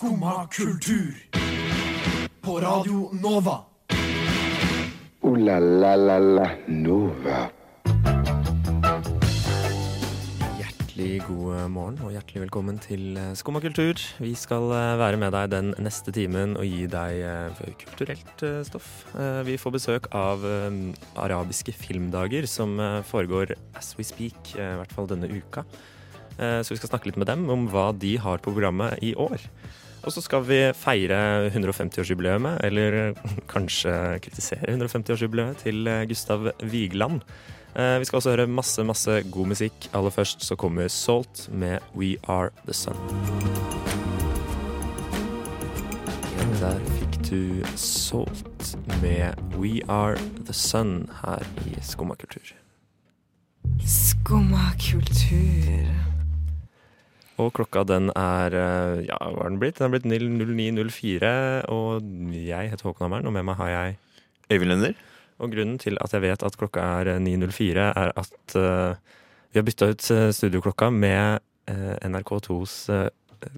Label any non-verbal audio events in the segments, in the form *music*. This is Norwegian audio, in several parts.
Skumma kultur. På Radio Nova. O-la-la-la-la Nova. Hjertelig god morgen og hjertelig velkommen til eh, Skumma kultur. Vi skal eh, være med deg den neste timen og gi deg eh, kulturelt stoff. Vi får besøk av arabiske filmdager som foregår as we speak, i hvert fall denne uka. Eh, Så vi skal snakke litt med dem om hva de har på programmet i år. Og så skal vi feire 150-årsjubileet, eller kanskje kritisere 150-årsjubileet til eh, Gustav Vigeland. Eh, Vi skal også høre masse, masse god musikk. Aller først så kommer Salt med We Are The Sun. Der fikk du Salt med We Are The Sun her i Skumma kultur. Skumma kultur. Og klokka den er eh, Ja, hva har den blitt? Den er blitt 09.04, og jeg heter Håkon Hammeren, og med meg har jeg Øyvind Lender. Og grunnen til at jeg vet at klokka er 9.04, er at uh, vi har bytta ut eh, studioklokka med uh, NRK2s eh,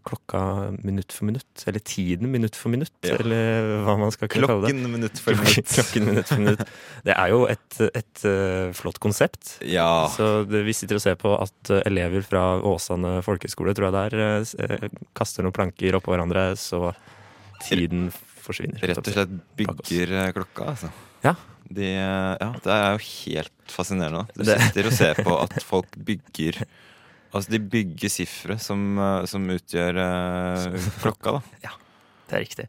klokka minutt for minutt. Eller tiden minutt for minutt, Ja. eller hva man skal kunne kalle det. Klokken minutt for minutt. klokken minutt for minutt. Det er jo et, et uh, flott konsept. Ja. Så det, vi sitter og ser på at elever fra Åsane folkehøgskole, tror jeg det er, eh, kaster noen planker oppå hverandre, så tiden forsvinner. Rett og slett bygger klokka, altså. Ja. De, ja, det er jo helt fascinerende. Du sitter og ser på at folk bygger Altså, de bygger sifre som, eh, som utgjør uh, klokka, da. *laughs* Det er riktig.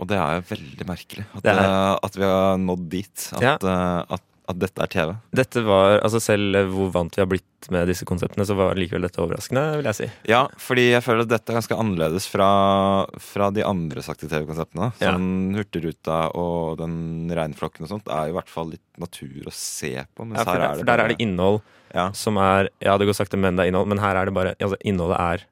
Og det er jo veldig merkelig. At, eh, at vi har nådd dit. At, Ja. uh, at, at dette er TV. Dette var, altså Selv hvor vant vi har blitt med disse konseptene, så var likevel dette overraskende, vil jeg si. Ja, fordi jeg føler at dette er ganske annerledes fra, fra de andre sakte TV-konseptene. Ja. Sånn Hurtigruta og den regnflokken og sånt er jo i hvert fall litt natur å se på. Mens Ja, for, her er det for der er det innhold ja, som er Ja, det går sakte, men det er innhold. Men her er det bare altså, Innholdet er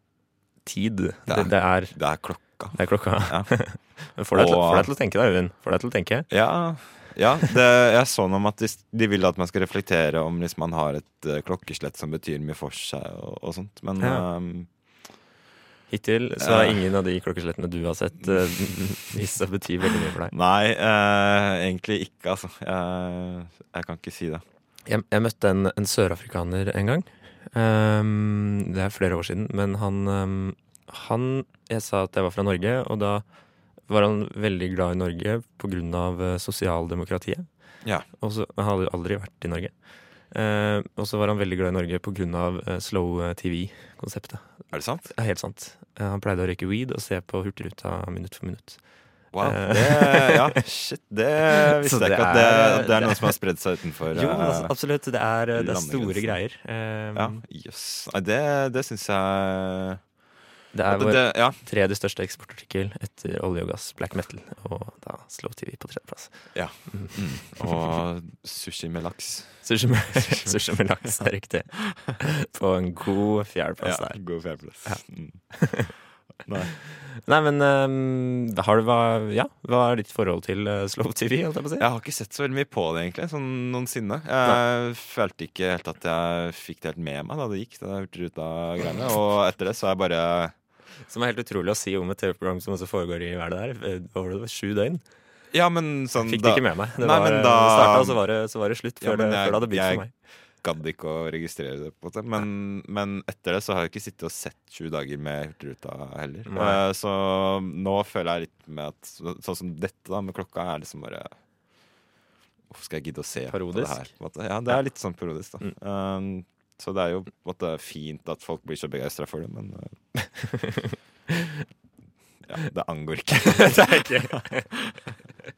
tid. Det, er- det, er, det er klokka. det er klokka. Ja. *laughs* Får deg til å tenke, deg, Øyvind. Får deg til å tenke. Ja, ja det, jeg så noe om at de, de vil at man skal reflektere om hvis man har et uh, klokkeslett som betyr mye for seg og, og sånt. Men Ja. um, Hittil så har er ingen av de klokkeslettene du har sett, *laughs* vist seg bety veldig mye for deg. nei, eh, egentlig ikke, altså. Jeg, jeg kan ikke si det. Jeg, jeg møtte en, en sørafrikaner en gang. Um, det er flere år siden. Men han, um, han Jeg sa at jeg var fra Norge, og da var han veldig glad i Norge pga. Uh, sosialdemokratiet. Ja. Og så, han hadde aldri vært i Norge. Eh, og så var han veldig glad i Norge pga. Uh, slow TV-konseptet. Er det sant? Det er helt sant. Eh, han pleide å røyke weed og se på Hurtigruta minutt for minutt. Wow. Eh. Det, ja, *laughs* shit. Det visste Så jeg det ikke. At det, er- det er noe som har *laughs* spredd seg utenfor Jo, eh, altså, absolutt. Det er, det er store greier. Eh, Ja, jøss. Nei, det, det syns jeg Det er vår det, Ja, tredje største eksportartikkel etter olje og gass, black metal, og da Slow TV på tredjeplass. mm. Og sushi med laks. *laughs* Sushi med, sushi med laks, det er riktig. På en god fjerdeplass der. god fjerdeplass. Mm. *laughs* Nei. Nei, men um, har du hva, ja, hva er ditt forhold til uh, Slow TV? Jeg si? Jeg har ikke sett så veldig mye på det, egentlig, sånn noensinne. Jeg følte ikke helt at jeg fikk det helt med meg da det gikk, Da jeg ut av greiene Og etter det så har jeg bare Som er helt utrolig å si om et TV-program som også foregår i hva er der, eh, over det, sju døgn. Ja, men sånn Fikk det ikke med meg. Det Nei, var, men eh, da- starta, og så var det, så var det slutt Ja, før, det, før det hadde begynt jeg- for meg. gadd ikke å registrere det. på en måte men, men etter det så har jeg ikke sittet og sett sju dager med Hurtigruta heller. Nei. Eh, Så nå føler jeg litt med at sånn som dette da med klokka er liksom bare Hvorfor skal jeg gidde å se på Parodisk? det her? på? Ja, det er litt sånn parodisk, da. Mm. Um, så det er jo måte fint at folk blir så begeistra for det, men uh, *laughs* Ja, det angår ikke. *laughs* det er ikke *laughs*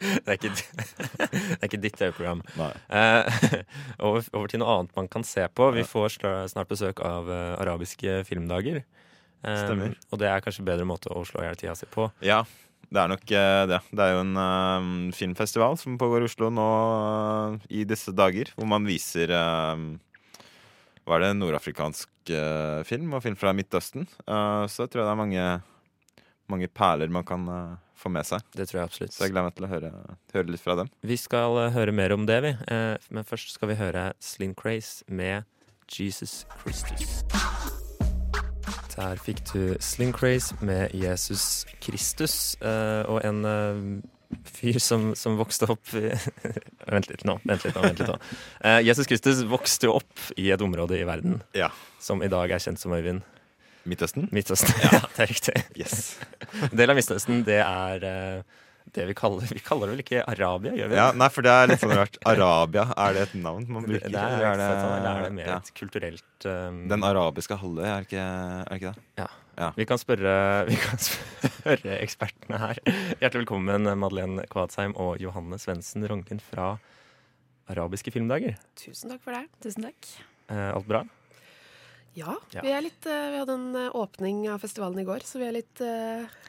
Det er ikke, det er ikke ditt TV-program. Eh, over, over til noe annet man kan se på. Vi får snart besøk av uh, arabiske filmdager. Eh, Stemmer. Og det er kanskje bedre måte å slå i hjel tida si på. Ja, det er nok eh, det. Det er jo en uh, filmfestival som pågår i Oslo nå eh, i disse dager, hvor man viser eh, det en? Nordafrikansk uh, film og film fra Midtøsten. Uh, så jeg tror det er mange, mange perler man kan uh, få med seg. Det tror jeg absolutt. Så jeg gleder meg til å høre, høre litt fra dem. Vi skal høre mer om det, vi. Men først skal vi høre Slim Craze med Jesus Christus. Der fikk du Sling Craze med Jesus Kristus og en fyr som, som vokste opp i Vent litt nå. vent litt nå, vent litt nå. Eh, Jesus Kristus vokste jo opp i et område i verden Ja. som i dag er kjent som Øyvind. Midtøsten? Midtøsten. Ja, det er riktig. Yes. En del av Midtøsten, det er eh, det vi kaller Vi kaller det vel ikke Arabia, gjør vi? Ja, nei, for det er litt sånn rart. Arabia, er det et navn man bruker? det, er, eller sånn, det er det mer ja. et kulturelt um, Den arabiske halvøy, er, det ikke- er det ikke det? Vi kan spørre, *laughs* vi kan spørre ekspertene her. Hjertelig velkommen, Madeleine Kvadsheim og Johanne Svendsen Rognlien fra Arabiske filmdager. Tusen takk for det. Tusen takk. Eh, alt bra? Ja, Ja. Vi, er litt, eh, vi hadde en eh, åpning av festivalen i går, så vi er litt,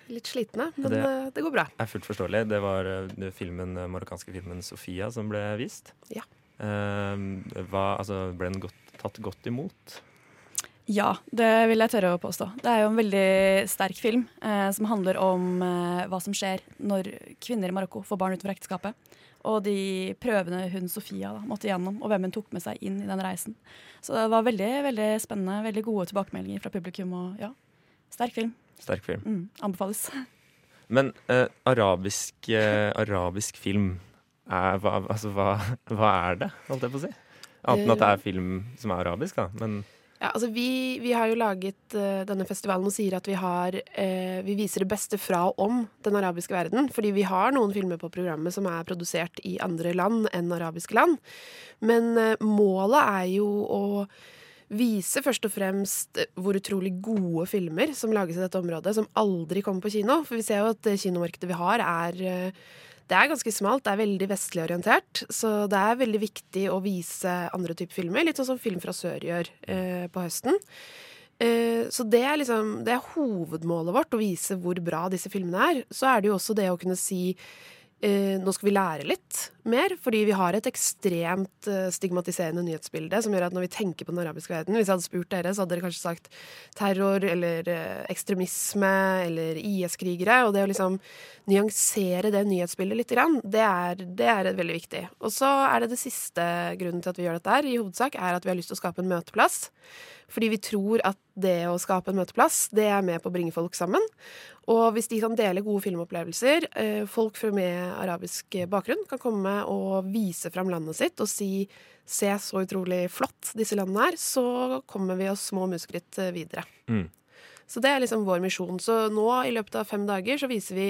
litt slitne. Men Det- det, går bra. er fullt forståelig. Det var den filmen, eh, marokkanske filmen 'Sofia' som ble vist. Ja. Eh, hva, altså, ble den godt, tatt godt imot? Ja, det vil jeg tørre å påstå. Det er jo en veldig sterk film eh, som handler om eh, hva som skjer når kvinner i Marokko får barn utenfor ekteskapet. Og de prøvene hun Sofia da, måtte gjennom, og hvem hun tok med seg inn i den reisen. Så det var veldig veldig spennende, veldig gode tilbakemeldinger fra publikum. Og ja, sterk film. Sterk film. Mm, anbefales. *laughs* Men eh, arabisk, eh, arabisk film, er, hva, altså, hva, hva er det, holdt jeg på å si? Annet enn at det er film som er arabisk, da. Men Ja, altså vi, vi har jo laget uh, denne festivalen og sier at vi, har, uh, vi viser det beste fra og om den arabiske verden. Fordi vi har noen filmer på programmet som er produsert i andre land enn arabiske land. Men uh, målet er jo å vise først og fremst hvor utrolig gode filmer som lages i dette området, som aldri kommer på kino. For vi ser jo at det kinomarkedet vi har, er det er ganske smalt, det er veldig vestlig orientert. Så det er veldig viktig å vise andre typer filmer, litt sånn som Film fra sør gjør eh, på høsten. Eh, så det er liksom Det er hovedmålet vårt, å vise hvor bra disse filmene er. Så er det jo også det å kunne si eh, nå skal vi lære litt mer, fordi vi har et ekstremt eh, stigmatiserende nyhetsbilde som gjør at når vi tenker på den arabiske verden Hvis jeg hadde spurt dere, så hadde dere kanskje sagt terror eller eh, ekstremisme eller IS-krigere. Og det å liksom nyansere det nyhetsbildet litt, det er, det er veldig viktig. Og så er det det siste grunnen til at vi gjør dette her, i hovedsak, er at vi har lyst til å skape en møteplass. Fordi vi tror at det å skape en møteplass, det er med på å bringe folk sammen. Og hvis de kan dele gode filmopplevelser, eh, folk med arabisk bakgrunn kan komme og vise fram landet sitt og si se så utrolig flott disse landene er, så kommer vi oss små musskritt eh, videre. Mm. Så det er liksom vår misjon. Så nå i løpet av fem dager så viser vi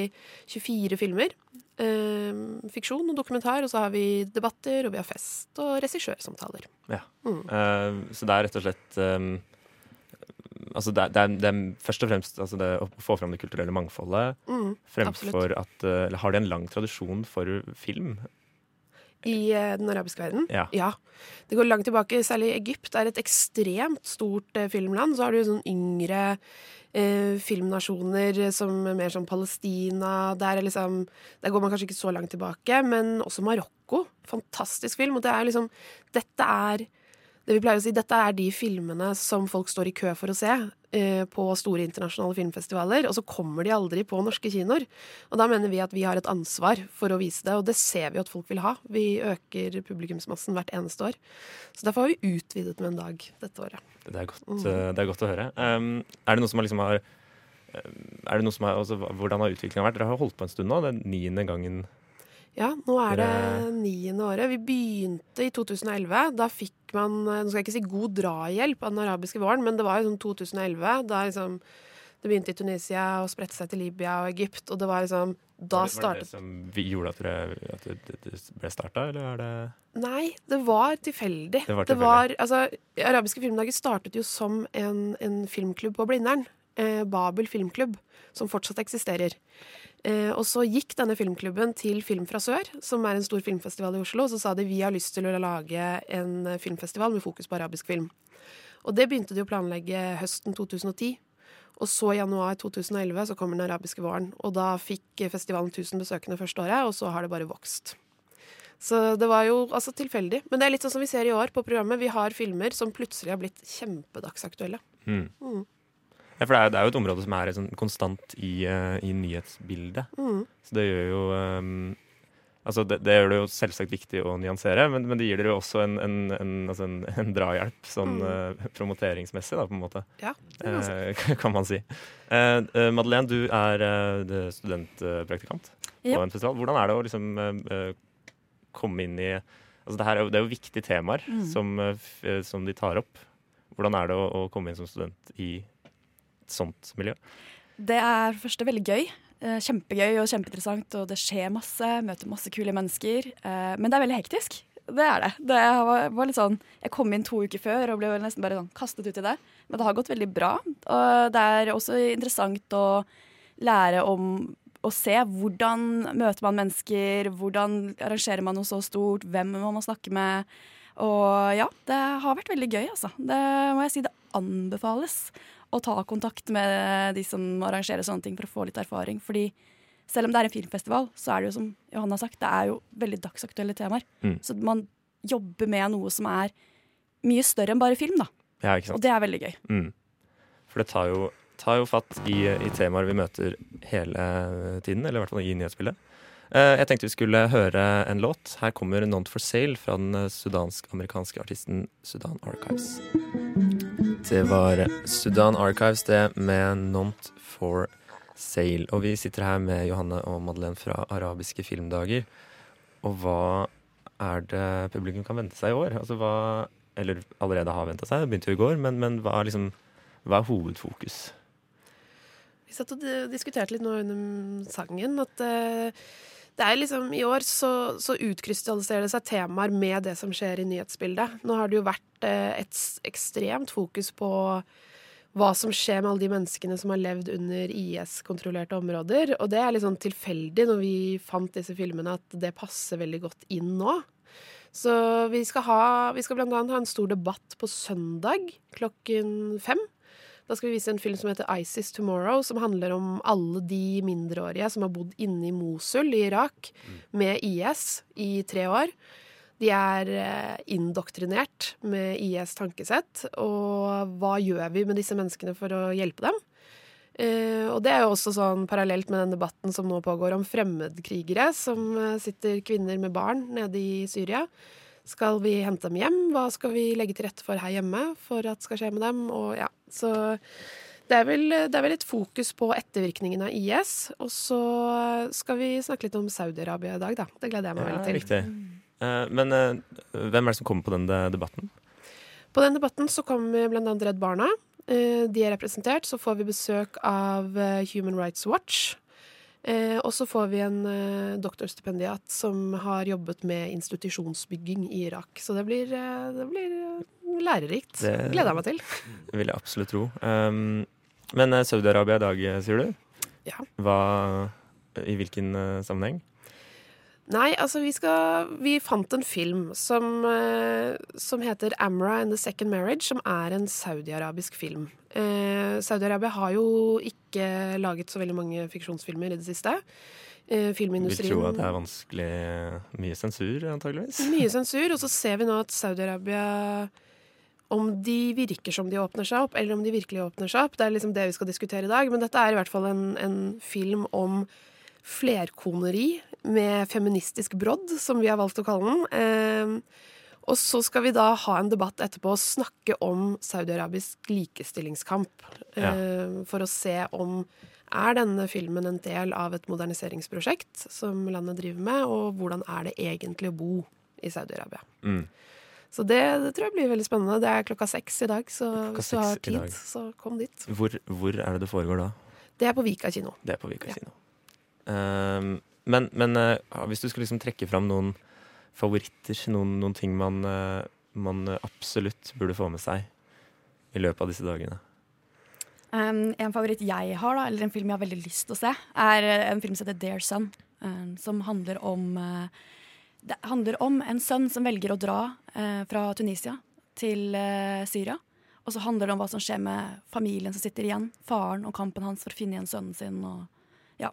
24 filmer. Eh, fiksjon og dokumentar, og så har vi debatter, og vi har fest og regissørsamtaler. Ja. Mm. Uh, så det er rett og slett um, Altså det er, det, er, det er først og fremst altså det å få fram det kulturelle mangfoldet Mm. fremfor at eh, Eller har de en lang tradisjon for film? I eh, den arabiske verden? Ja. Det går langt tilbake. Særlig Egypt er et ekstremt stort eh, filmland. Så har du sånn yngre eh, filmnasjoner som er mer som Palestina. Der, er liksom, der går man kanskje ikke så langt tilbake. Men også Marokko. Fantastisk film. Og det er liksom Dette er det vi pleier å si, dette er de filmene som folk står i kø for å se på store internasjonale filmfestivaler, og så kommer de aldri på norske kinoer. Og da mener vi at vi har et ansvar for å vise det, og det ser vi at folk vil ha. Vi øker publikumsmassen hvert eneste år. Så derfor har vi utvidet med en dag dette året. Det er godt, Mm. eh, det er godt å høre. Um, er det noe som liksom har um, er det noe som har, altså, Hvordan har utviklingen vært? Dere har holdt på en stund nå. Det er niende gangen Ja, nå er det Dere- niende året. Vi begynte i 2011. Da fikk man Nå skal jeg ikke si god drahjelp av den arabiske våren, men det var jo sånn 2011. Da liksom Det begynte i Tunisia og spredte seg til Libya og Egypt, og det var liksom Da startet... Var det det som gjorde at, dere, at det, det ble starta, eller er det Nei, det var tilfeldig. Det var tilfeldig. altså, Arabiske filmdager startet jo som en, en filmklubb på Blindern. Eh, Babel filmklubb, som fortsatt eksisterer. Eh, og så gikk denne filmklubben til Film fra sør, som er en stor filmfestival i Oslo. Og så sa de vi har lyst til å lage en eh, filmfestival med fokus på arabisk film. Og det begynte de å planlegge høsten 2010. Og så i januar 2011 så kommer den arabiske våren. Og da fikk festivalen 1000 besøkende første året, og så har det bare vokst. Så det var jo altså tilfeldig. Men det er litt sånn som vi ser i år på programmet. Vi har filmer som plutselig har blitt kjempedagsaktuelle. mm. Mm. Ja, for det er, det er jo et område som er sånn konstant i, uh, i nyhetsbildet. Mm. Så det gjør jo um, Altså det, det gjør det jo selvsagt viktig å nyansere, men, men det gir dere jo også en, en, en, altså en, drahjelp sånn eh, promoteringsmessig, da, på en måte. Ja, det kan man si. Eh, *laughs* Madeleine, du er studentpraktikant studentpraktikant på en festival. Hvordan er det å liksom komme inn i Altså det, er jo, det er jo viktige temaer Mm. som, som de tar opp. Hvordan er det å, å komme inn som student i sånt miljø? Det er for første veldig gøy. Eh, Kjempegøy og kjempeinteressant, og det skjer masse. Møter masse kule mennesker. Eh, Men det er veldig hektisk. Det er det. Det var litt sånn, Jeg kom inn to uker før og ble nesten bare sånn kastet ut i det. Men det har gått veldig bra. Og det er også interessant å lære om å se hvordan møter man mennesker, hvordan arrangerer man noe så stort, hvem må man snakke med. Og ja, det har vært veldig gøy, altså. Det må jeg si det anbefales å ta kontakt med de som arrangerer sånne ting for å få litt erfaring. Fordi selv om det er en filmfestival, så er det jo som Johanne har sagt, det er jo veldig dagsaktuelle temaer. Mm. Så man jobber med noe som er mye større enn bare film, da. Ja, Og det er veldig gøy. Mm. For det tar jo, tar jo fatt i, i temaer vi møter hele tiden, eller i hvert fall i nyhetsbildet. Eh, Jeg tenkte vi skulle høre en låt. Her kommer 'Not for Sale' fra den sudansk-amerikanske artisten Sudan Archives. Det var Sudan Archives, det, med 'Not for Sale'. Og vi sitter her med Johanne og Madeleine fra Arabiske filmdager. Og hva er det publikum kan vente seg i år? Altså hva Eller allerede har venta seg, det begynte jo i går, men, men hva, er liksom, hva er hovedfokus? Vi satt og diskuterte litt nå under sangen at eh, det er liksom I år så, så utkrystalliserer det seg temaer med det som skjer i nyhetsbildet. Nå har det jo vært eh, et ekstremt fokus på hva som skjer med alle de menneskene som har levd under IS-kontrollerte områder. Og det er litt sånn tilfeldig når vi fant disse filmene, at det passer veldig godt inn nå. Så vi skal, vi skal blant annet ha en stor debatt på søndag klokken fem. Da skal vi vise en film som heter ISIS Tomorrow, som handler om alle de mindreårige som har bodd inne i Mosul i Irak med IS i tre år. De er eh, indoktrinert med IS tankesett. Og hva gjør vi med disse menneskene for å hjelpe dem? Uh, og det er jo også sånn parallelt med den debatten som nå pågår om fremmedkrigere som eh, sitter kvinner med barn nede i Syria. Skal vi hente dem hjem? Hva skal vi legge til rette for her hjemme for at skal skje med dem? Og ja, så det er, vel, det er vel et fokus på ettervirkningen av IS. Og så skal vi snakke litt om Saudi-Arabia i dag, da. Det gleder jeg meg Ja, veldig til. riktig. Eh, men eh, hvem er det som kommer på den debatten? På den debatten så kommer bl.a. Redd Barna. Eh, De er representert. Så får vi besøk av eh, Human Rights Watch. Eh, og så får vi en eh, doktorstipendiat som har jobbet med institusjonsbygging i Irak. Så det blir, eh, det blir eh, lærerikt. Det- Gleder jeg meg til. Det *laughs* vil jeg absolutt tro. Um, men eh, Saudi-Arabia i dag, eh, sier du? Ja. Hva, I hvilken sammenheng? Nei, altså vi skal Vi fant en film som, eh, som heter 'Amra and the Second Marriage', som er en saudiarabisk film. Eh, Saudi-Arabia har jo ikke laget så veldig mange fiksjonsfilmer i det siste. Eh, Vil filmindustrien tro at det er vanskelig Mye sensur, antageligvis. Mye *laughs* sensur, og så ser vi nå at Saudi-Arabia om de virker som de åpner seg opp, eller om de virkelig åpner seg opp. Det er liksom det vi skal diskutere i dag. Men dette er i hvert fall en, en film om flerkoneri med feministisk brodd, som vi har valgt å kalle den. Eh, og så skal vi da ha en debatt etterpå og snakke om saudi-arabisk likestillingskamp. Ja. For å se om er denne filmen en del av et moderniseringsprosjekt som landet driver med, og hvordan er det egentlig å bo i Saudi-Arabia. Mm. Så det, det tror jeg blir veldig spennende. Det er klokka seks i dag, så Klokka hvis du har tid, så kom dit. Hvor, hvor er det det foregår da? Det er på Vika kino. Det er på Vika kino. Um, men men eh, hvis du skulle liksom trekke fram noen favoritter, noen, noen ting man, eh, man absolutt burde få med seg i løpet av disse dagene. Um, en favoritt jeg har, da, eller en film jeg har veldig lyst til å se, er eh, en film som heter Dear Son. um, som handler om uh, Det handler om en sønn som velger å dra uh, fra Tunisia til uh, Syria. Og så handler det om hva som skjer med familien som sitter igjen. Faren og kampen hans for å finne igjen sønnen sin. Og, ja.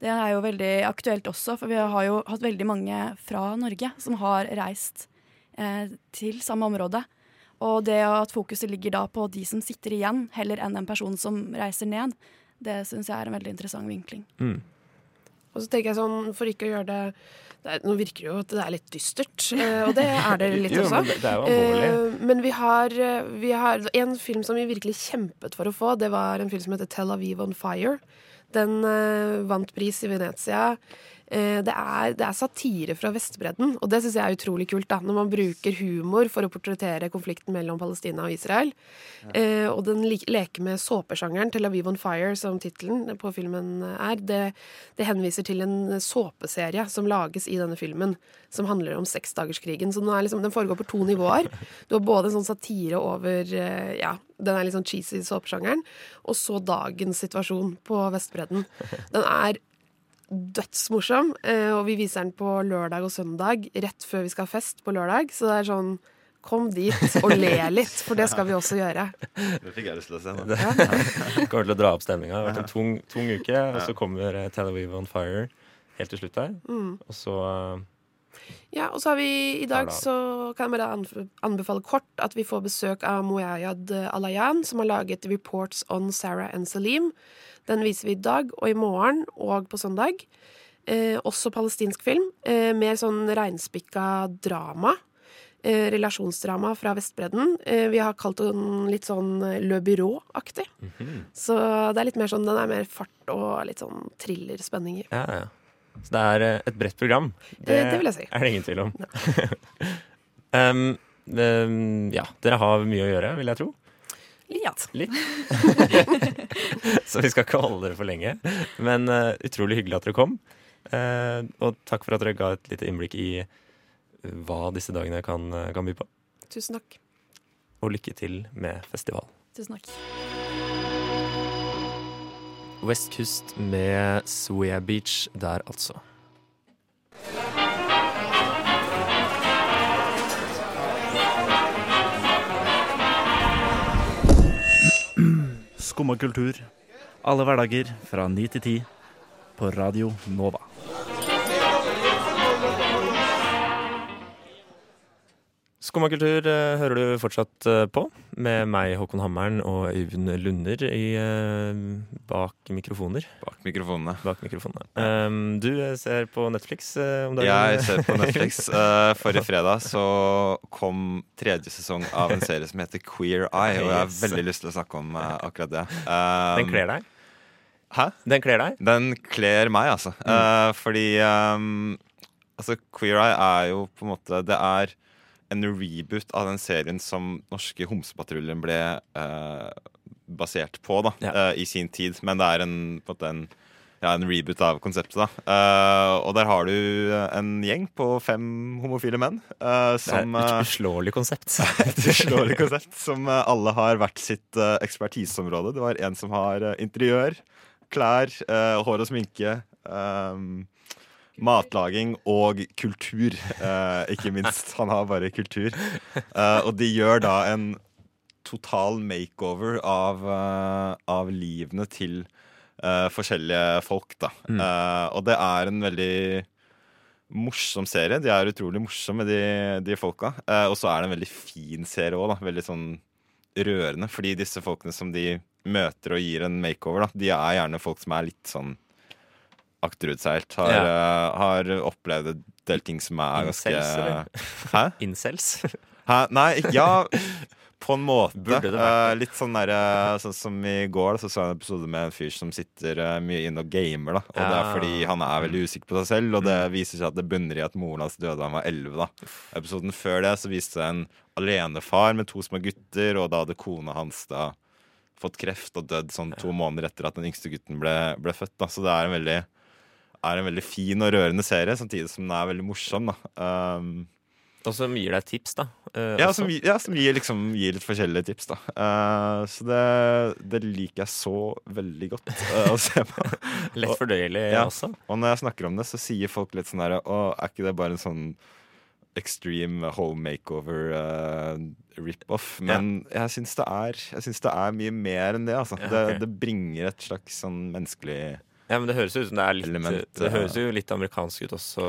Det er jo veldig aktuelt også, for vi har jo hatt veldig mange fra Norge som har reist eh, til samme område. Og det at fokuset ligger da på de som sitter igjen, heller enn en person som reiser ned, det syns jeg er en veldig interessant vinkling. Mm. Og så tenker jeg sånn, for ikke å gjøre det, det er, Nå virker det jo at det er litt dystert, eh, og det er det *laughs* litt Jo, også. men det, er jo. Eh, men vi har, eh, vi har en film som vi virkelig kjempet for å få. Det var en film som heter Tel Aviv on Fire. Den eh, vant pris i Venezia. Eh, det, er, det er satire fra Vestbredden, og det syns jeg er utrolig kult. da, Når man bruker humor for å portrettere konflikten mellom Palestina og Israel. Eh, og den le leker med såpesjangeren Tel Aviv on Fire, som tittelen på filmen er. Det, det henviser til en såpeserie som lages i denne filmen, som handler om seksdagerskrigen. Så den, er liksom, den foregår på to nivåer. Du har både en sånn satire over eh, ja, den er litt sånn cheesy såpesjangeren, og så dagens situasjon på Vestbredden. Den er dødsmorsom, eh, og vi viser den på lørdag og søndag rett før vi skal ha fest på lørdag. Så det er sånn Kom dit og le litt, for det skal vi også gjøre. Det fikk jeg lyst til å se. nå. Det *laughs* kommer til å dra opp stemninga. Det har vært en tung, tung uke, og så kommer Tel Aviv on Fire helt til slutt her. Mm. Og så eh, Ja, og så har vi i dag, så kan jeg bare anbefale kort at vi får besøk av Moyayad Alayan, som har laget Reports on Sarah and Salim. Den viser vi i dag og i morgen og på søndag. Eh, også palestinsk film. Eh, mer sånn reinspikka drama. Eh, relasjonsdrama fra Vestbredden. Eh, vi har kalt den litt sånn eh, Le Bureau-aktig. Så det er litt mer sånn, den er mer fart og litt sånn thriller-spenninger. Ja, ja. Så det er eh, et bredt program. Det- det vil jeg si. er det ingen tvil om. *laughs* um, um, ja, dere har mye å gjøre, vil jeg tro. Litt. Litt. *laughs* Så vi skal ikke holde dere for lenge. Men uh, utrolig hyggelig at dere kom. Uh, og takk for at dere ga et lite innblikk i hva disse dagene kan, kan by på. Tusen takk. Og lykke til med festival. Tusen takk. Westkust med Swea Beach der, altså. Skumma kultur. Alle hverdager fra 9 til 10 på Radio Nova. Skumma kultur eh, hører du fortsatt eh, på, med meg, Håkon Hammeren, og Øyvind Lunder i, eh, bak mikrofoner. Bak mikrofonene. Bak mikrofonene. Um, du ser på Netflix om dagen? Jeg ser på Netflix. *laughs* Forrige fredag så kom tredje sesong av en serie som heter Queer Eye, og jeg har veldig lyst til å snakke om akkurat det. Um, Den kler deg? Hæ? Den kler deg? Den kler meg, altså. Eh, fordi um, altså, Queer Eye er jo på en måte Det er en reboot av den serien som norske Homsepatruljen ble uh, basert på da, Ja. uh, i sin tid. Men det er en, på en, ja, en reboot av konseptet. da Uh, Og der har du en gjeng på fem homofile menn som, Det er et uslåelig konsept. *laughs* et uslåelig konsept som alle har hvert sitt ekspertiseområde. Det var en som har interiør, klær, hår og sminke. ehm, matlaging og kultur, eh, ikke minst. Han har bare kultur. Eh, og de gjør da en total makeover av, eh, av livene til eh, forskjellige folk, da. Mm. Eh, og det er en veldig morsom serie. De er utrolig morsomme, de, de folka. Eh, og så er det en veldig fin serie òg, da. Veldig sånn rørende. Fordi disse folkene som de møter og gir en makeover, da, de er gjerne folk som er litt sånn akterutseilt. Har, Ja. eh, har opplevd en del ting som er ganske Incels? Hæ? *laughs* Incels. Hæ? Nei, ikke- ja På en måte. Eh, litt sånn derre Sånn som i går, da, så så jeg en episode med en fyr som sitter uh, mye inne og gamer. da Og det er fordi han er veldig usikker på seg selv, og Mm. det viser seg at det bunner i at moren hans døde da han var 11. da Episoden før det så viste det en alenefar med to små gutter, og da hadde kona hans da fått kreft og dødd sånn to måneder etter at den yngste gutten ble, ble født. da Så det er en veldig er en veldig fin og rørende serie, samtidig som den er veldig morsom. da um, Og som gir deg tips, da. Uh, ja, som, ja, som gir, liksom, gir litt forskjellige tips, da. Uh, så det, det liker jeg så veldig godt uh, å se på. *laughs* Lett og- fordøyelig Ja. også. Og når jeg snakker om det, så sier folk litt sånn her Å, er ikke det bare en sånn extreme home makeover rip-off? Men jeg syns det, det er mye mer enn det, altså. Ja, det, det bringer et slags sånn menneskelig Ja, men Det høres jo ut som det er litt Element, Det høres jo litt amerikansk ut også.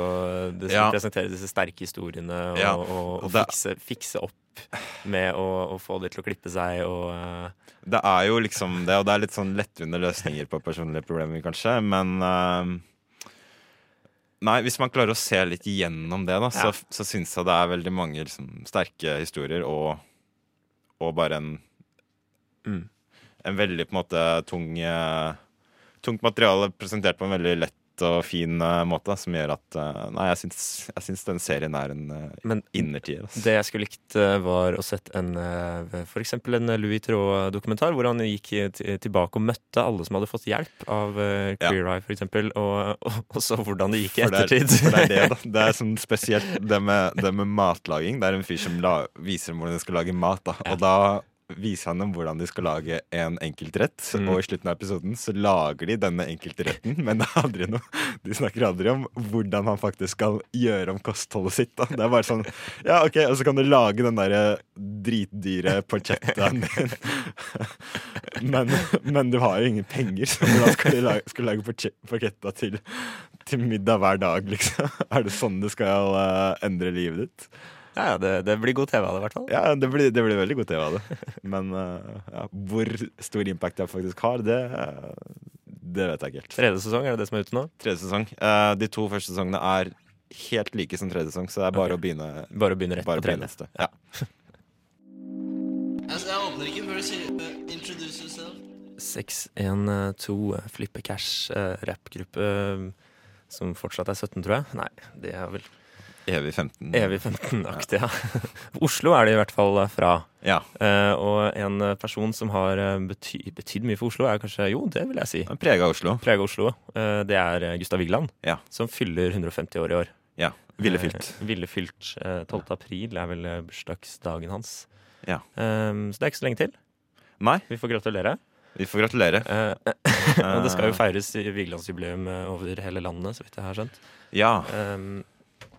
Det skal Ja. presentere disse sterke historiene og, Ja, og, og, og fikse, fikse opp med å, å få de til å klippe seg og uh. Det er jo liksom det, og det er litt sånn lettvinte løsninger på personlige problemer, kanskje, men uh, Nei, hvis man klarer å se litt gjennom det, da, Ja. så, så syns jeg det er veldig mange liksom, sterke historier, og, bare en Mm. En veldig på en måte tung eh, Tungt materiale presentert på en veldig lett og fin uh, måte, som gjør at uh, Nei, jeg syns, jeg syns den serien er en uh, Men innertier. Altså. det jeg skulle likt, var å sett en uh, eksempel en Louis Traud-dokumentar, hvor han gikk tilbake og møtte alle som hadde fått hjelp av Ja. Queer Eye, eksempel, og, og, og så hvordan det gikk i For det er- ettertid. For det er det, da. *laughs* Det er sånn spesielt det med, det med matlaging. Det er en fyr som la, viser hvordan de skal lage mat. Da. Ja. Og da viser han dem hvordan de skal lage en enkeltrett. Mm. Og i slutten av episoden så lager de denne enkeltretten, *laughs* men det er aldri noe De snakker aldri om hvordan han faktisk skal gjøre om kostholdet sitt. Da. Det er bare sånn Ja, OK, og så kan du lage den derre dritdyre porchettaen din. *laughs* Men, men du har jo ingen penger, så hvordan skal du lage, skal du lage porchetta til, til middag hver dag, liksom? *laughs* Er det sånn du skal uh, endre livet ditt? Ja, ja, det, det blir god TV av det, i hvert fall. Ja, det blir, det blir veldig god TV av det. *laughs* Men eh, ja, hvor stor impact jeg faktisk har, det, det vet jeg ikke helt. Tredje sesong, er det det som er ute nå? Tredje sesong. Eh, de to første sesongene er helt like som tredje sesong, så det er bare okay. å begynne. Bare å begynne rett på tredje. neste. Ja. *laughs* Altså, jeg åpner ikke før du sier uh, Introduce yourself. 612 Flippe Cash, eh, rappgruppe som fortsatt er 17, tror jeg. Nei, det er vel Evig 15. evig 15-aktig, ja. *laughs* Oslo er det i hvert fall eh, fra. Ja. Uh, og en eh, person som har bety betydd mye for Oslo, er kanskje Jo, det vil jeg si. Prega Oslo. Prega Oslo. Uh, det er Gustav Vigeland, Ja. som fyller 150 år i år. Ja. Ville fylt. Uh, ville fylt. Eh, 12. april er vel bursdagsdagen hans. Ja. Eh, så det er ikke så lenge til. Nei, Vi får gratulere. vi får gratulere. *laughs* Og det skal jo feires Vigelandsjubileum over hele landet, så vidt jeg har skjønt. Ja. Um,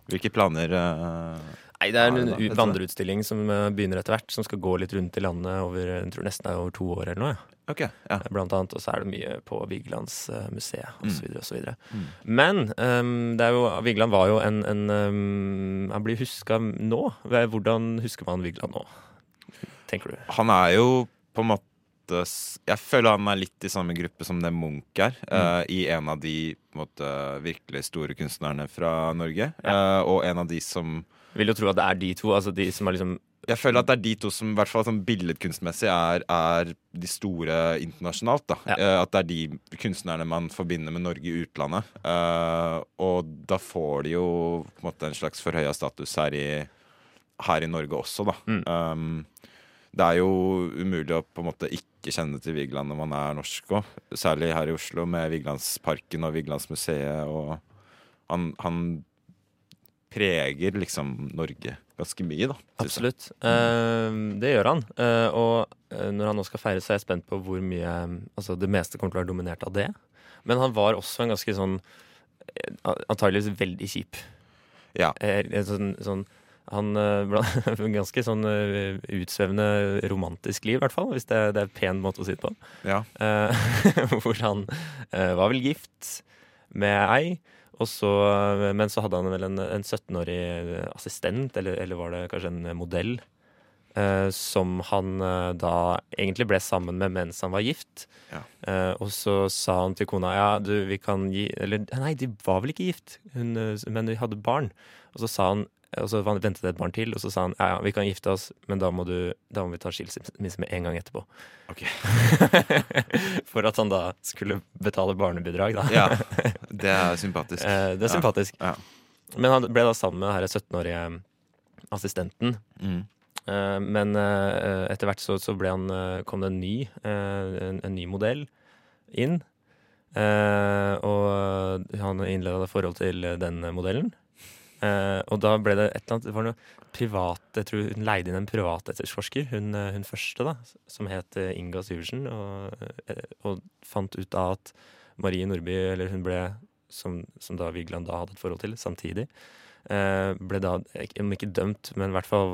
Hvilke planer uh, nei, det er en det da, vandreutstilling som eh, begynner etter hvert, som skal gå litt rundt i landet over jeg tror nesten er over to år eller noe. ja. OK. Ja. Blant annet, og så er det mye på Vigelandsmuseet Mm. osv. osv. Mm. Men um, det er jo, Vigeland var jo en, en um, Han blir huska nå. Hvordan husker man Vigeland nå, tenker du? Han er jo på en måte Jeg føler han er litt i samme gruppe som det Munch er. eh, I en av de en måte, virkelig store kunstnerne fra Norge. eh, og en av de som Vil jo tro at det er de to, altså de som har liksom Jeg føler at det er de to som i hvert fall sånn billedkunstmessig er, er de store internasjonalt. da Ja. Eh, At det er de kunstnerne man forbinder med Norge i utlandet. Eh, og da får de jo på en måte en slags forhøya status her i, her i Norge også, da. Mm. Um, det er jo umulig å på en måte ikke kjenne til Vigeland når man er norsk òg. Særlig her i Oslo med Vigelandsparken og Vigelandsmuseet. Og han, han preger liksom Norge ganske mye, da. Absolutt. Eh, det gjør han. Eh, og eh, når han nå skal feire, så er jeg spent på hvor mye Altså, det meste kommer til å være dominert av det. Men han var også en ganske sånn Antageligvis veldig kjip. Ja. Eh, en sånn, sånn han eh, *laughs* Ganske sånn eh, utsvevende romantisk liv, i hvert fall. Hvis det, det er en pen måte å si det på. Ja. Eh, *laughs* hvor han var vel gift med ei. Så, men så hadde han vel en, en 17-årig assistent, eller, eller var det kanskje en modell, eh, som han da egentlig ble sammen med mens han var gift. Ja. Eh, og så sa han til kona ja, du, vi kan gi Eller nei, de var vel ikke gift, hun, men de hadde barn. Og så sa han og så ventet det et barn til, og så sa han ja, ja, vi kan gifte oss, men da må, du, da må vi ta skilsmisse med en gang etterpå. Ok. *laughs* For at han da skulle betale barnebidrag, da. ja. *laughs* Det er sympatisk. Eh, det er sympatisk. Ja. Men han ble da sammen med denne 17-årige assistenten. Mm. Eh, men eh, etter hvert så, så han, eh, kom det en ny, eh, en, en ny modell inn. Eh, og han innleda forhold til den modellen. Eh, og da ble det et eller annet Det var noe privat Jeg tror hun leide inn en privatetterforsker, hun, eh, hun første, da, som het eh, Inga Syversen, og, og fant ut av at Marie Nordby, eller hun ble som, som da Vigeland da hadde et forhold til, samtidig. Eh, Ble da, om ikke dømt, men i hvert fall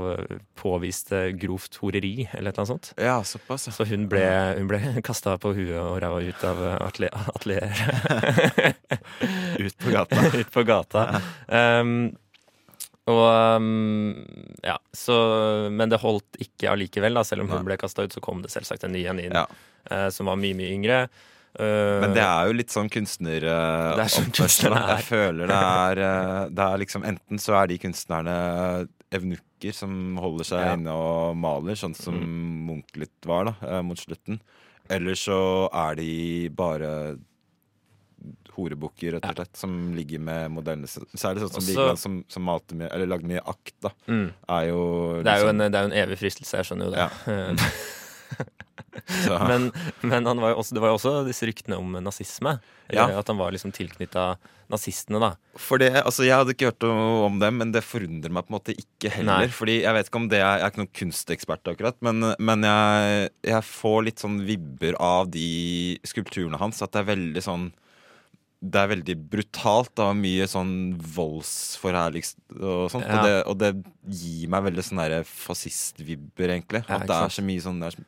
påviste påvist eh, grovt horeri, eller et eller annet sånt. Ja, såpass. Så hun ble, hun ble *laughs* kasta på huet og ræva ut av atelieret. *laughs* *laughs* Ut på gata. ut på gata. Um, og um, ja, så Men det holdt ikke allikevel, da. Selv om hun ble kasta ut, så kom det selvsagt en ny en inn Ja. uh, som var mye, mye yngre. Eh, Men det er jo litt sånn kunstner... Det er sånn oppførsel, kunstnerne er. Jeg føler det er, eh, det er liksom Enten så er de kunstnerne evnukker som holder seg Ja. inne og maler, sånn som Munch litt var da, eh, mot slutten. Eller så er de bare horebukker, rett og slett, som ligger med er det sånn som Også- Vigeland, som, som malte mye, eller lagde mye akt, da. Mm. Er jo Det er jo liksom- en, det er jo en evig fristelse, jeg skjønner jo det. Ja. *laughs* *laughs* *laughs* men men han var også, det var jo også disse ryktene om nazisme. Ja. At han var liksom tilknytta nazistene, da. For det, altså Jeg hadde ikke hørt noe om dem, men det forundrer meg på en måte ikke heller. Nei. Fordi Jeg vet ikke om det er, jeg er ikke noen kunstekspert, akkurat men, men jeg, jeg får litt sånn vibber av de skulpturene hans. At det er veldig sånn Det er veldig brutalt. Da, mye sånn voldsforherligelse og sånt. Ja. Og, det, og det gir meg veldig sånn fascistvibber, egentlig. Ja, At det er så mye sånn det er,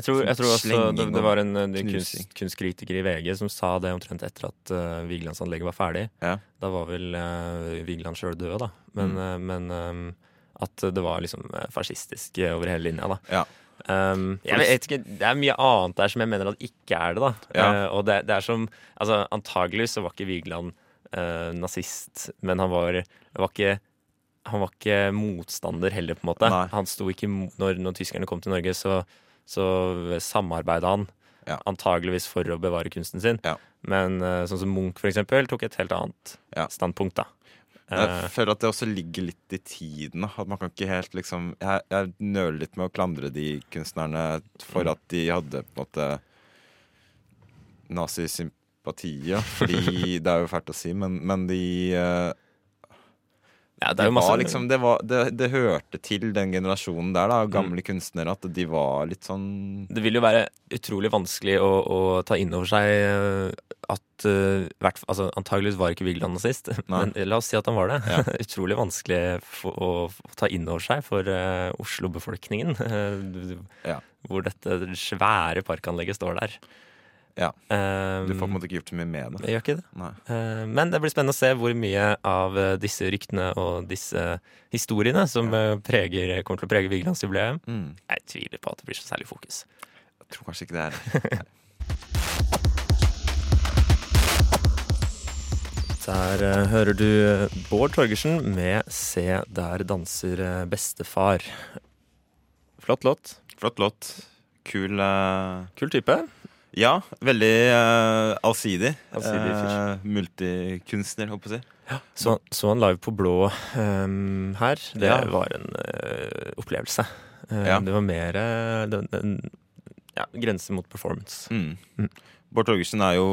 Jeg tror, jeg tror også det, det var en en kunst, kunstkritiker i VG som sa det omtrent etter at uh, Vigelandsanlegget var ferdig. Ja. Da var vel uh, Vigeland sjøl død, da. Men, Mm. uh, men um, at det var liksom eh, fascistisk eh, over hele linja, da. Ja. Um, jeg vet ikke, Det er mye annet der som jeg mener at ikke er det. da Ja. uh, Og det, det er som altså Antagelig så var ikke Vigeland uh, nazist, men han var, var ikke han var ikke motstander heller, på en måte. Nei. Han sto ikke når, når tyskerne kom til Norge, så, så samarbeida han. Ja. Antageligvis for å bevare kunsten sin. Ja. Men eh, sånn som Munch, for eksempel, tok et helt annet Ja. standpunkt, da. Eh, Jeg føler at det også ligger litt i tiden. At man kan ikke helt liksom Jeg, jeg nøler litt med å klandre de kunstnerne for Mm. at de hadde på en måte nazisympati. Fordi *laughs* det er jo fælt å si, men, men de eh, ja, det det, liksom, det, var, det, hørte til den generasjonen der, da, Mm. gamle kunstnere, at de var litt sånn Det vil jo være utrolig vanskelig å, å ta inn over seg eh, at uh, hvert, altså, Antageligvis var ikke Vigeland nazist, *laughs* men la oss si at han var det. Ja. *laughs* utrolig vanskelig for, å, å ta inn over seg for uh, Oslo-befolkningen. *laughs* Ja. Hvor dette svære parkanlegget står der. Ja. Eh, Du får på en måte ikke gjort så mye med det. jeg gjør ikke det. Nei. Eh, Men det blir spennende å se hvor mye av eh, disse ryktene og disse historiene som ja. preger, kommer til å prege Vigelandsjubileet. Mm. Jeg tviler på at det blir så særlig fokus. Jeg tror kanskje ikke det er. *laughs* Der eh, hører du eh, Bård Torgersen med 'Se der danser eh, bestefar'. Flott låt. Flott låt. Kul uh... Kul type. Ja, veldig uh, allsidig. Allsidig. Eh, multikunstner, på å si. Så, så han live på blå um, her. Det Ja. var en uh, opplevelse. Eh, Ja. Det var mer den, ja, grense mot performance. Mm. Mm. Bård Torgersen er jo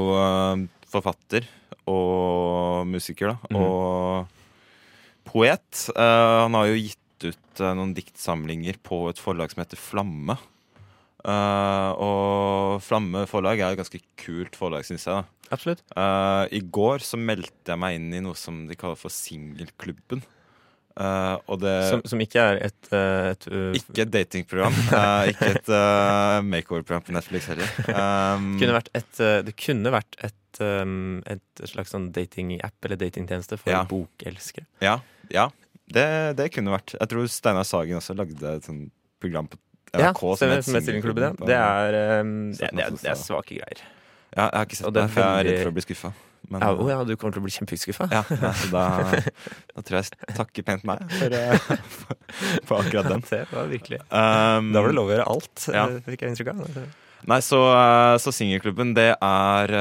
forfatter og musiker, da. Mm. Og poet. Han har jo gitt ut noen diktsamlinger på et forlag som heter Flamme. Eh, og Flamme forlag er et ganske kult forlag, syns jeg. Absolutt. Uh, I går så meldte jeg meg inn i noe som de kaller for Singelklubben. Uh, det Som, som ikke er et, et uh, Ikke et datingprogram. *laughs* ikke et uh, makeover-program på Netflix heller. *laughs* Um, kunne vært et, Det kunne vært et, um, et slags sånn datingapp eller datingtjeneste for Ja. bokelskere. Ja, ja det, det kunne vært. Jeg tror Steinar Sagen også lagde et sånt program på Ja, stemmer. Det er, um, det, det, det er svake greier. Ja, jeg har ikke sett det for jeg er redd for å bli skuffa. Men, Ja, oh ja, du kommer til å bli kjempeskuffa. ja, ja, da, *laughs* da tror jeg jeg takker pent meg for, eh, for, *laughs* for akkurat den. *laughs* Det var virkelig Um, Da var det lov å gjøre alt, Ja. eh, fikk jeg inntrykk av. Nei, så, eh, så Singelklubben, det er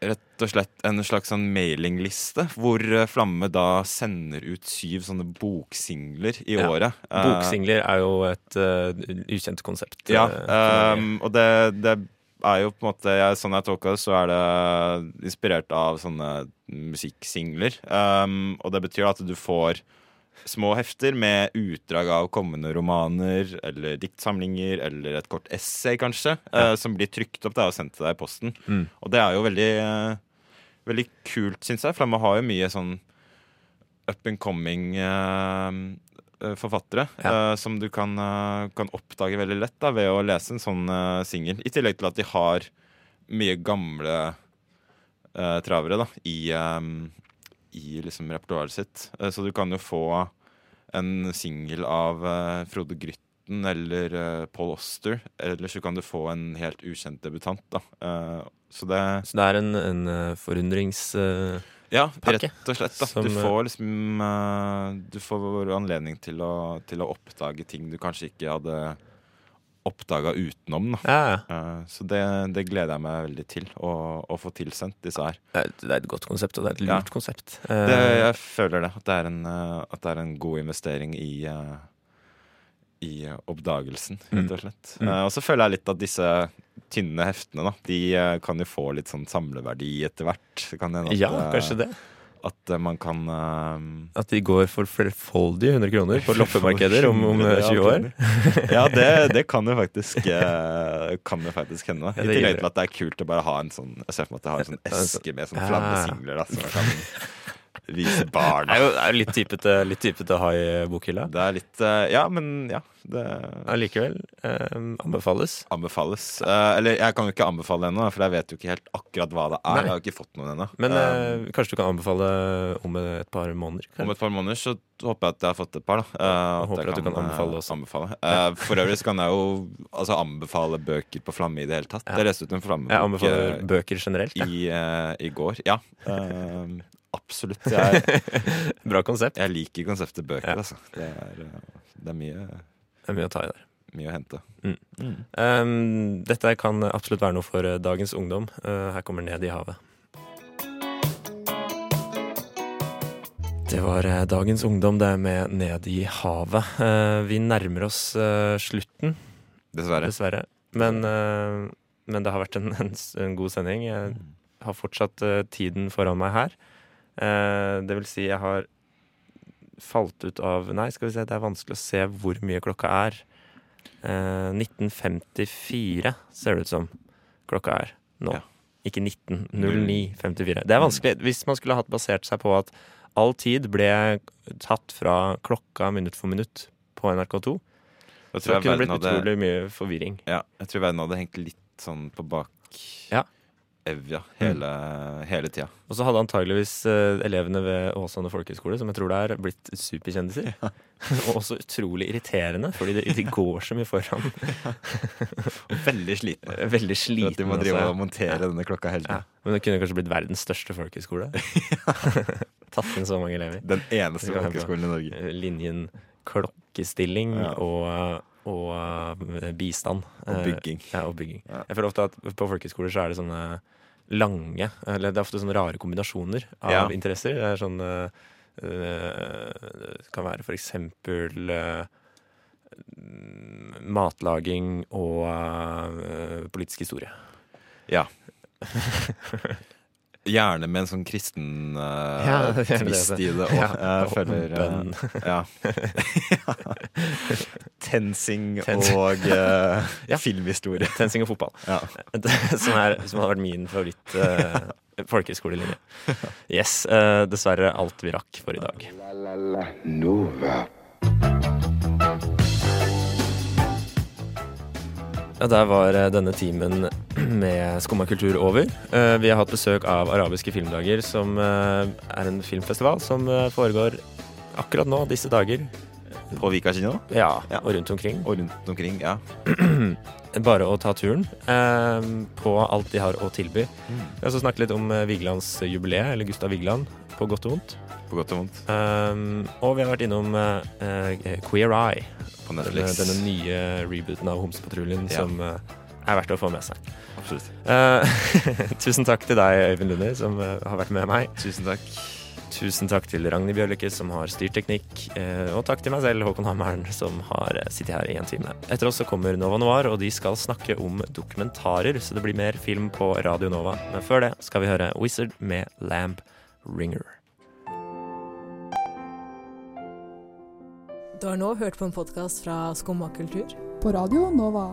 rett og slett en slags sånn mailingliste hvor eh, Flamme da sender ut syv sånne boksingler i Ja. året. Eh, Boksingler er jo et uh, ukjent konsept. Ja, um, og det, det er jo på en måte jeg, Sånn jeg tolker det, så er det inspirert av sånne musikksingler. Um, og det betyr at du får små hefter med utdrag av kommende romaner eller diktsamlinger eller et kort essay, kanskje, eh, som blir trykt opp da, og sendt til deg i posten. Mm. Og det er jo veldig, uh, veldig kult, syns jeg, for man har jo mye sånn up and coming eh, forfattere Ja. som du kan, kan oppdage veldig lett da, ved å lese en sånn uh, singel. I tillegg til at de har mye gamle travere da, i, eh, i liksom repertoaret sitt. Eh, så du kan jo få en singel av eh, Frode Grytten eller eh, Paul Oster. Eller så kan du få en helt ukjent debutant. Da. Så det Så det er en, en forundrings... Ja, rett og slett. Som, du får liksom Du får anledning til å, til å oppdage ting du kanskje ikke hadde oppdaga utenom. Da. ja, ja. Eh, så det, det gleder jeg meg veldig til, å, å få tilsendt disse her. Det er, et- godt konsept, og det er et lurt Ja. konsept. Det, Eh, jeg føler det. At det er en, eh, at det er en god investering i, i oppdagelsen, rett og slett. Mm. Eh, og så føler jeg litt at disse tynne heftene, da, de kan jo få litt sånn samleverdi etter hvert. Det kan ja, kanskje det. At eh, man kan uh, At de går for flerfoldige 100 kroner på *laughs* loppemarkeder om, om eh, 20 år. Ja, det, det kan jo faktisk eh, Kan jo faktisk hende. I tillegg til at det er kult å bare ha en sånn Jeg ser for meg at jeg har en sånn eske med sånn flamme singler. da, som jeg kan vise barna. *laughs* det er jo litt typete, litt typete å ha i bokhylla. Det er litt eh, Ja, men ja. Det Allikevel eh, anbefales. anbefales. Eh, eller jeg kan jo ikke anbefale ennå, for jeg vet jo ikke helt akkurat hva det er. Nei. Jeg har ikke fått noen ennå. Men Eh, eh, kanskje du kan anbefale om et par måneder? om et par måneder så håper jeg at jeg har fått et par. da Eh, håper jeg at du kan anbefale eh, også. anbefale. Eh, for øvrig så kan jeg jo altså, anbefale bøker på Flamme i det hele tatt. Ja. Jeg leste ut en Flammebok Jeg anbefaler bøker generelt. Ja. i, eh, i går. Ja, eh, absolutt. *laughs* Jeg, Bra konsept. jeg liker konseptet bøker, Ja. altså. Det er, det er mye, Det er mye å ta i der. mye å hente. Um, dette kan absolutt være noe for eh, dagens ungdom. Uh, her kommer Ned i havet. Det var eh, dagens ungdom, det med Ned i havet. Uh, vi nærmer oss uh, slutten, Dessverre. dessverre. Men, men det har vært en, en, en god sending. Jeg har fortsatt tiden foran meg her. Det vil si, jeg har falt ut av Nei, skal vi se, det er vanskelig å se hvor mye klokka er. Eh, 1954 ser det ut som klokka er nå. Ja. Ikke 1909.54. Det er vanskelig. Hvis man skulle hatt basert seg på at all tid ble tatt fra klokka minutt for minutt på NRK2, så tror kunne det blitt hadde, utrolig mye forvirring. ja, jeg tror verden hadde hengt litt sånn på bak Ja. Evja hele, hele tida. Og så hadde antageligvis uh, elevene ved Åsane folkehøgskole, som jeg tror det er, blitt superkjendiser. *laughs* og også utrolig irriterende, fordi de, de går så mye foran. *laughs* Veldig slitne. Veldig slitne. At de må drive og montere denne klokka hele Ja, tiden. men det kunne kanskje blitt verdens største folkehøyskole. *laughs* Tatt inn så mange elever. Den eneste folkeskolen i Norge. Eh, Linjen klokkestilling Ja. og, og eh, bistand. Og Eh, bygging. Ja, og bygging. Ja. Jeg føler ofte at på folkehøyskoler så er det sånne lange Eller det er ofte sånne rare kombinasjoner av Ja. interesser. Det er sånn eh, eh, Det kan være for eksempel eh, matlaging og politisk historie. Ja. *laughs* Gjerne med en sånn kristen uh, Ja, twist i det Og, Ja, og føler eh, bønn. ja. Tensing *laughs* Tensing og uh, *laughs* Ja. filmhistorie. Tensing og fotball. Ja. *laughs* som, er, som har vært min favoritt uh, folkehøyskolelinje. Yes. Uh, dessverre alt vi rakk for i dag. La la la Nova. Ja, Der var eh, denne timen *clears throat* med Skumma kultur over. Eh, Vi har hatt besøk av Arabiske filmdager, som eh, er en filmfestival som eh, foregår akkurat nå, disse dager. På Vika kino Ja, Ja. og rundt omkring. og rundt omkring. Ja. *clears throat* Bare å ta turen på alt de har å tilby. Vi har også snakket litt om Vigelands jubileet, eller Gustav Vigeland, på godt og vondt. På godt og vondt. Um, og vi har vært innom Queer Eye, På denne, Netflix. denne nye rebooten av Homsepatruljen Ja. som er verdt å få med seg. Absolutt. Eh, *laughs* tusen takk til deg, Øyvind Lunder, som eh, har vært med meg. Tusen takk. Tusen takk til Ragnhild Bjørlykke, som har styrt teknikk. Eh, og takk til meg selv, Håkon Hammeren, som har sittet her i en time. Etter oss så kommer Nova Noir, og de skal snakke om dokumentarer, så det blir mer film på Radio Nova. Men før det skal vi høre Wizard med Lamp Ringer. Du har nå hørt på en podkast fra Skumma kultur. På Radio Nova.